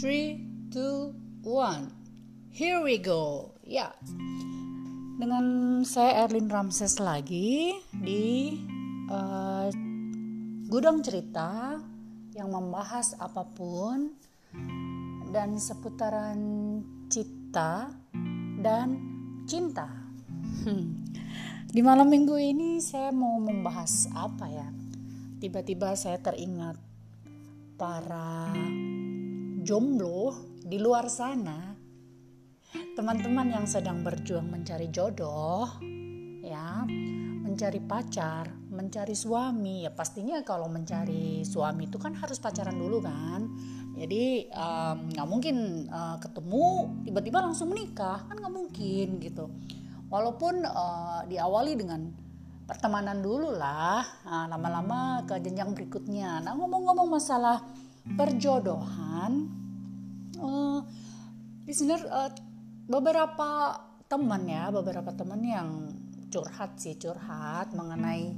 3, 2, 1 Here we go. Ya. Dengan saya Erlin Ramses lagi Di uh, Gudang cerita Yang membahas apa pun Dan seputaran cita Dan cinta. Hmm. Di malam minggu ini saya mau membahas apa ya? Tiba-tiba saya teringat para jomblo di luar sana, teman-teman yang sedang berjuang mencari jodoh, ya, mencari pacar, mencari suami, ya pastinya kalau mencari suami itu kan harus pacaran dulu kan. Jadi nggak um, mungkin uh, ketemu tiba-tiba langsung menikah, kan nggak mungkin gitu. Walaupun uh, diawali dengan pertemanan dulu lah, nah, lama-lama ke jenjang berikutnya. Nah ngomong-ngomong masalah perjodohan uh, listener uh, beberapa teman ya beberapa teman yang curhat sih curhat mengenai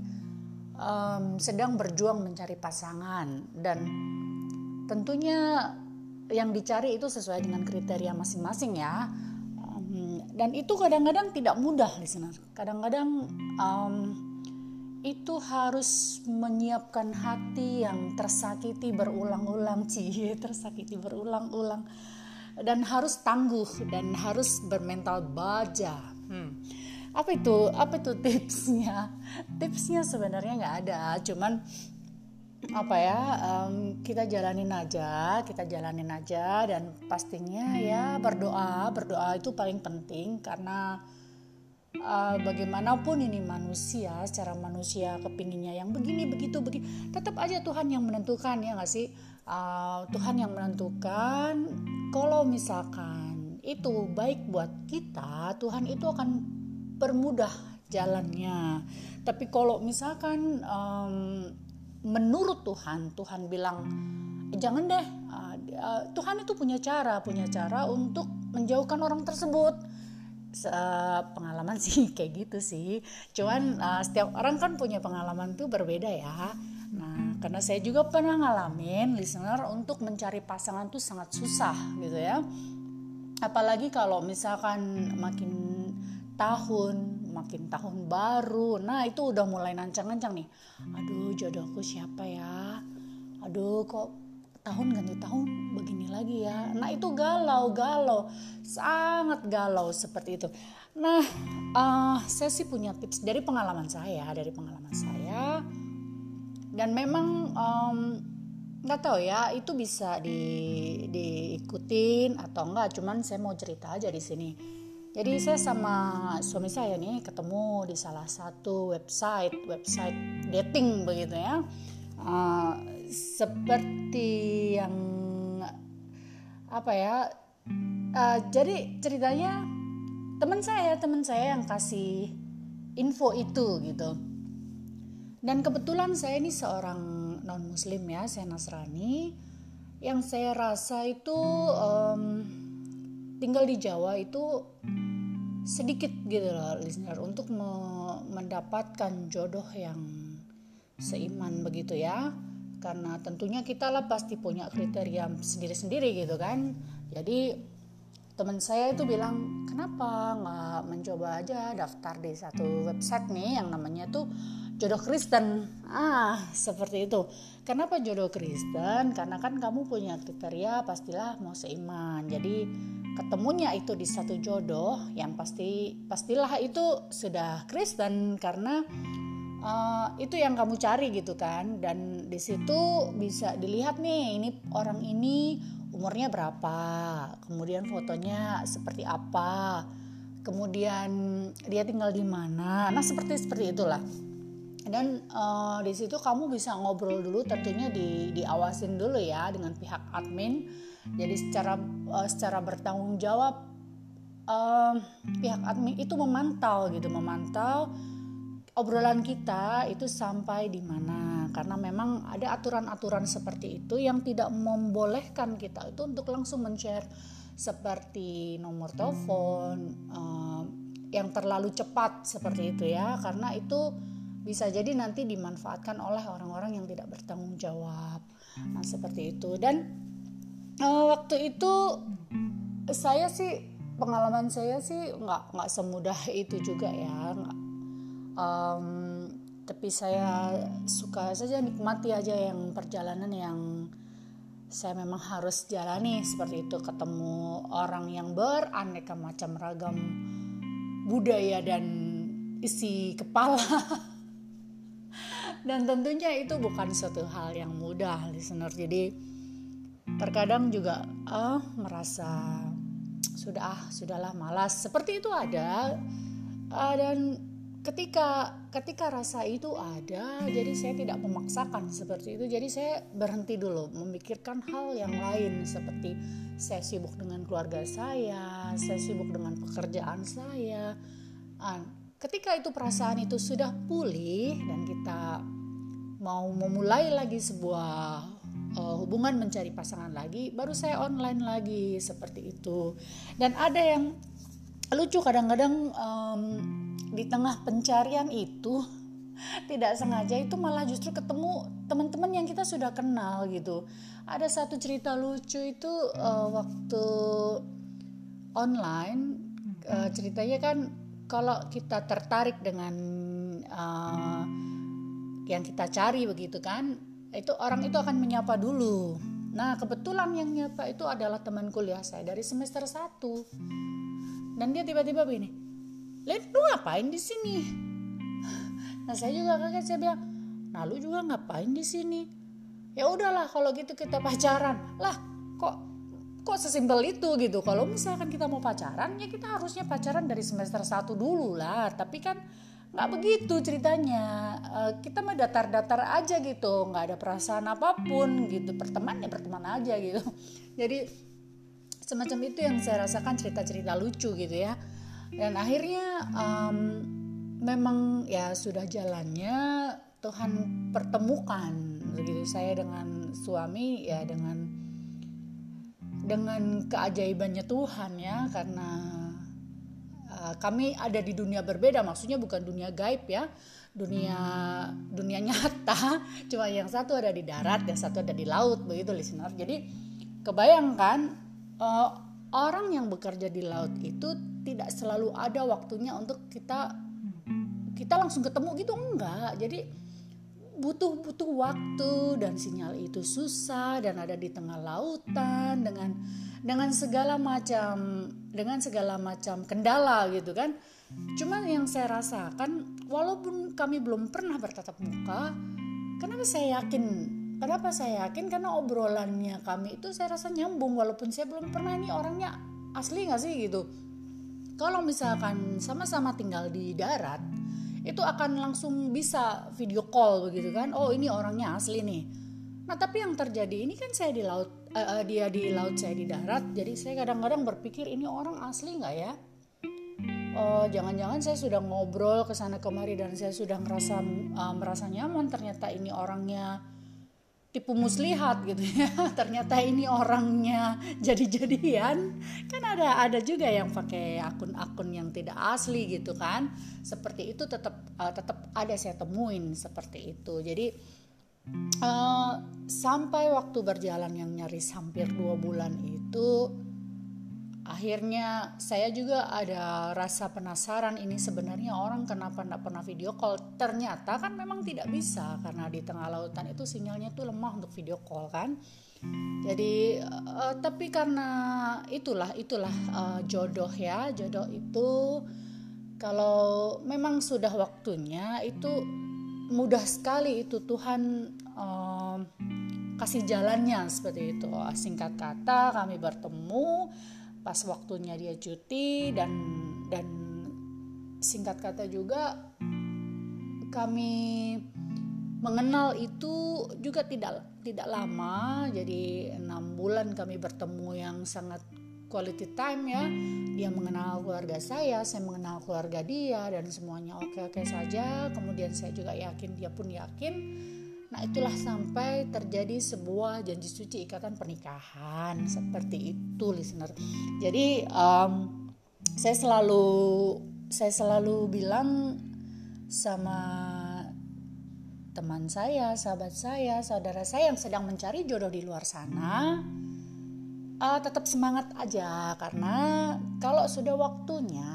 um, sedang berjuang mencari pasangan. Dan tentunya yang dicari itu sesuai dengan kriteria masing-masing ya. Um, dan itu kadang-kadang tidak mudah listener kadang-kadang um, itu harus menyiapkan hati yang tersakiti berulang-ulang cie tersakiti berulang-ulang. Dan harus tangguh dan harus bermental baja. Hmm. apa itu? Apa itu tipsnya? Tipsnya sebenarnya nggak ada. Cuman apa ya um, kita jalanin aja kita jalanin aja. Dan pastinya ya berdoa. Berdoa itu paling penting karena uh, bagaimanapun ini manusia secara manusia kepinginnya yang begini begitu begini. Tetap aja Tuhan yang menentukan ya nggak sih? Uh, Tuhan yang menentukan. Kalau misalkan itu baik buat kita Tuhan itu akan permudah jalannya. Tapi kalau misalkan um, menurut Tuhan Tuhan bilang jangan deh uh, Tuhan itu punya cara punya cara untuk menjauhkan orang tersebut pengalaman sih kayak gitu sih. Cuman uh, setiap orang kan punya pengalaman tuh berbeda ya. Nah karena saya juga pernah ngalamin listener untuk mencari pasangan tuh sangat susah gitu ya. Apalagi kalau misalkan makin tahun makin tahun baru nah itu udah mulai nancang-nancang nih. Aduh jodohku siapa ya? Aduh kok tahun ganti tahun begini lagi ya. Nah itu galau galau sangat galau seperti itu. Nah uh, saya sih punya tips dari pengalaman saya dari pengalaman saya. Dan memang nggak um, tahu ya itu bisa di diikutin atau enggak cuman saya mau cerita aja di sini. Jadi saya sama suami saya nih ketemu di salah satu website website dating begitu ya. Uh, seperti yang apa ya uh, jadi ceritanya teman saya teman saya yang kasih info itu gitu. Dan kebetulan saya ini seorang non muslim ya saya nasrani. Yang saya rasa itu um, tinggal di Jawa itu sedikit gitu loh listener untuk me mendapatkan jodoh yang seiman begitu ya karena tentunya kita lah pasti punya kriteria sendiri-sendiri gitu kan. Jadi teman saya itu bilang kenapa nggak mencoba aja daftar di satu website nih yang namanya tuh jodoh Kristen? Ah seperti itu. Kenapa jodoh Kristen? Karena kan kamu punya kriteria pastilah mau seiman. Jadi ketemunya itu di satu jodoh yang pasti pastilah itu sudah Kristen. Karena uh, itu yang kamu cari gitu kan. Dan di situ bisa dilihat nih ini orang ini umurnya berapa kemudian fotonya seperti apa kemudian dia tinggal di mana. Nah seperti seperti itulah. Dan uh, di situ kamu bisa ngobrol dulu tentunya di diawasin dulu ya dengan pihak admin. Jadi secara uh, secara bertanggung jawab uh, pihak admin itu memantau gitu memantau obrolan kita itu sampai di mana. Karena memang ada aturan-aturan seperti itu yang tidak membolehkan kita itu untuk langsung men-share. Seperti nomor telepon uh, yang terlalu cepat seperti itu ya. Karena itu bisa jadi nanti dimanfaatkan oleh orang-orang yang tidak bertanggung jawab. Nah seperti itu. Dan uh, waktu itu saya sih pengalaman saya sih nggak nggak semudah itu juga ya um, tapi saya suka saja nikmati aja yang perjalanan yang saya memang harus jalani. Seperti itu ketemu orang yang beraneka macam ragam budaya dan isi kepala. Dan tentunya itu bukan suatu hal yang mudah listener. Jadi terkadang juga ah merasa sudah ah sudahlah malas. Seperti itu ada. Uh, dan ketika ketika rasa itu ada jadi saya tidak memaksakan seperti itu. Jadi saya berhenti dulu memikirkan hal yang lain. Seperti saya sibuk dengan keluarga saya saya sibuk dengan pekerjaan saya. Ketika itu perasaan itu sudah pulih dan kita mau memulai lagi sebuah uh, hubungan mencari pasangan lagi baru saya online lagi seperti itu. Dan ada yang lucu kadang-kadang um, di tengah pencarian itu tidak sengaja itu malah justru ketemu teman-teman yang kita sudah kenal gitu. Ada satu cerita lucu itu uh, waktu online uh, ceritanya kan kalau kita tertarik dengan uh, yang kita cari begitu kan, itu orang itu akan menyapa dulu. Nah, kebetulan yang nyapa itu adalah teman kuliah saya dari semester 1. Dan dia tiba-tiba begini, Lid, lu ngapain di sini? Nah saya juga kaget saya bilang, nah lu juga ngapain di sini? Ya udahlah kalau gitu kita pacaran. Lah kok kok sesimpel itu gitu. Kalau misalkan kita mau pacaran ya kita harusnya pacaran dari semester 1 dulu lah. Tapi kan nggak begitu ceritanya. Uh, kita mah datar-datar aja gitu, nggak ada perasaan apa pun gitu. Perteman ya berteman aja gitu. Jadi semacam itu yang saya rasakan cerita-cerita lucu gitu ya dan akhirnya um, memang ya sudah jalannya Tuhan pertemukan begitu saya dengan suami ya dengan dengan keajaibannya Tuhan ya karena uh, kami ada di dunia berbeda maksudnya bukan dunia gaib ya dunia dunia nyata cuma yang satu ada di darat yang satu ada di laut begitu listener. Jadi kebayangkan uh, orang yang bekerja di laut itu tidak selalu ada waktunya untuk kita kita langsung ketemu gitu enggak. Jadi butuh butuh waktu dan sinyal itu susah dan ada di tengah lautan dengan dengan segala macam dengan segala macam kendala gitu kan. Cuman yang saya rasakan walaupun kami belum pernah bertatap muka kenapa saya yakin kenapa saya yakin? Karena obrolannya kami itu saya rasa nyambung walaupun saya belum pernah ini orangnya asli nggak sih gitu. Kalau misalkan sama-sama tinggal di darat itu akan langsung bisa video call begitu kan? Oh ini orangnya asli nih. Nah tapi yang terjadi ini kan saya di laut uh, dia di laut saya di darat. Jadi saya kadang-kadang berpikir ini orang asli nggak ya? Oh jangan-jangan saya sudah ngobrol ke sana kemari dan saya sudah merasa uh, merasa nyaman. Ternyata ini orangnya tipu muslihat gitu ya. Ternyata ini orangnya jadi-jadian. Kan ada ada juga yang pakai akun-akun yang tidak asli gitu kan. Seperti itu tetap uh, tetap ada saya temuin seperti itu. Jadi uh, sampai waktu berjalan yang nyaris hampir dua bulan itu akhirnya saya juga ada rasa penasaran ini sebenarnya orang kenapa tidak pernah video call. Ternyata kan memang tidak bisa karena di tengah lautan itu sinyalnya tuh lemah untuk video call kan. Jadi uh, tapi karena itulah itulah uh, jodoh ya. Jodoh itu kalau memang sudah waktunya itu mudah sekali itu Tuhan uh, kasih jalannya seperti itu. Singkat kata kami bertemu pas waktunya dia cuti dan dan singkat kata juga kami mengenal itu juga tidak tidak lama. Jadi enam bulan kami bertemu yang sangat quality time ya. Dia mengenal keluarga saya saya mengenal keluarga dia dan semuanya oke oke saja. Kemudian saya juga yakin dia pun yakin Nah, itulah sampai terjadi sebuah janji suci ikatan pernikahan seperti itu, listener. Jadi um, saya selalu saya selalu bilang sama teman saya, sahabat saya, saudara saya yang sedang mencari jodoh di luar sana, uh, tetap semangat aja karena kalau sudah waktunya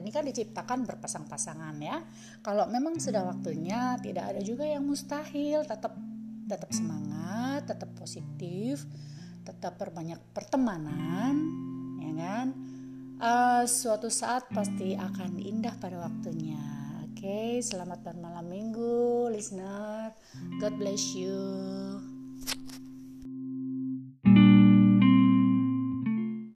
ini kan diciptakan berpasang-pasangan ya. Kalau memang sudah waktunya tidak ada juga yang mustahil, tetap tetap semangat, tetap positif, tetap perbanyak pertemanan, ya kan? Uh, suatu saat pasti akan indah pada waktunya. Oke, okay, selamat bermalam minggu, listener. God bless you.